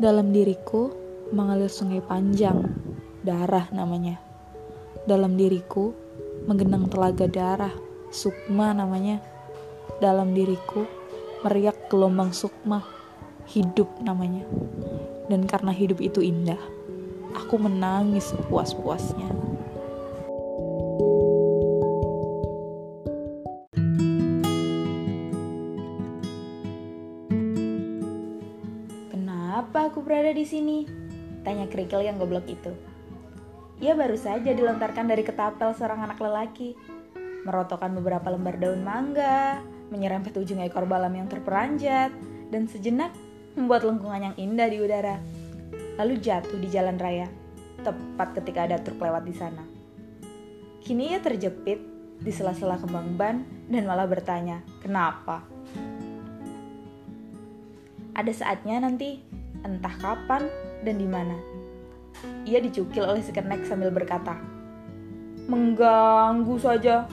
Dalam diriku mengalir sungai panjang, darah namanya. Dalam diriku menggenang telaga darah, sukma namanya. Dalam diriku meriak gelombang sukma, hidup namanya. Dan karena hidup itu indah, aku menangis puas-puasnya. Kenapa aku berada di sini? Tanya kerikil yang goblok itu. Ia baru saja dilontarkan dari ketapel seorang anak lelaki. Merotokkan beberapa lembar daun mangga, menyerempet ujung ekor balam yang terperanjat, dan sejenak membuat lengkungan yang indah di udara. Lalu jatuh di jalan raya, tepat ketika ada truk lewat di sana. Kini ia terjepit di sela-sela kembang ban dan malah bertanya, kenapa? Ada saatnya nanti, entah kapan dan di mana. Ia dicukil oleh si kenek sambil berkata, Mengganggu saja,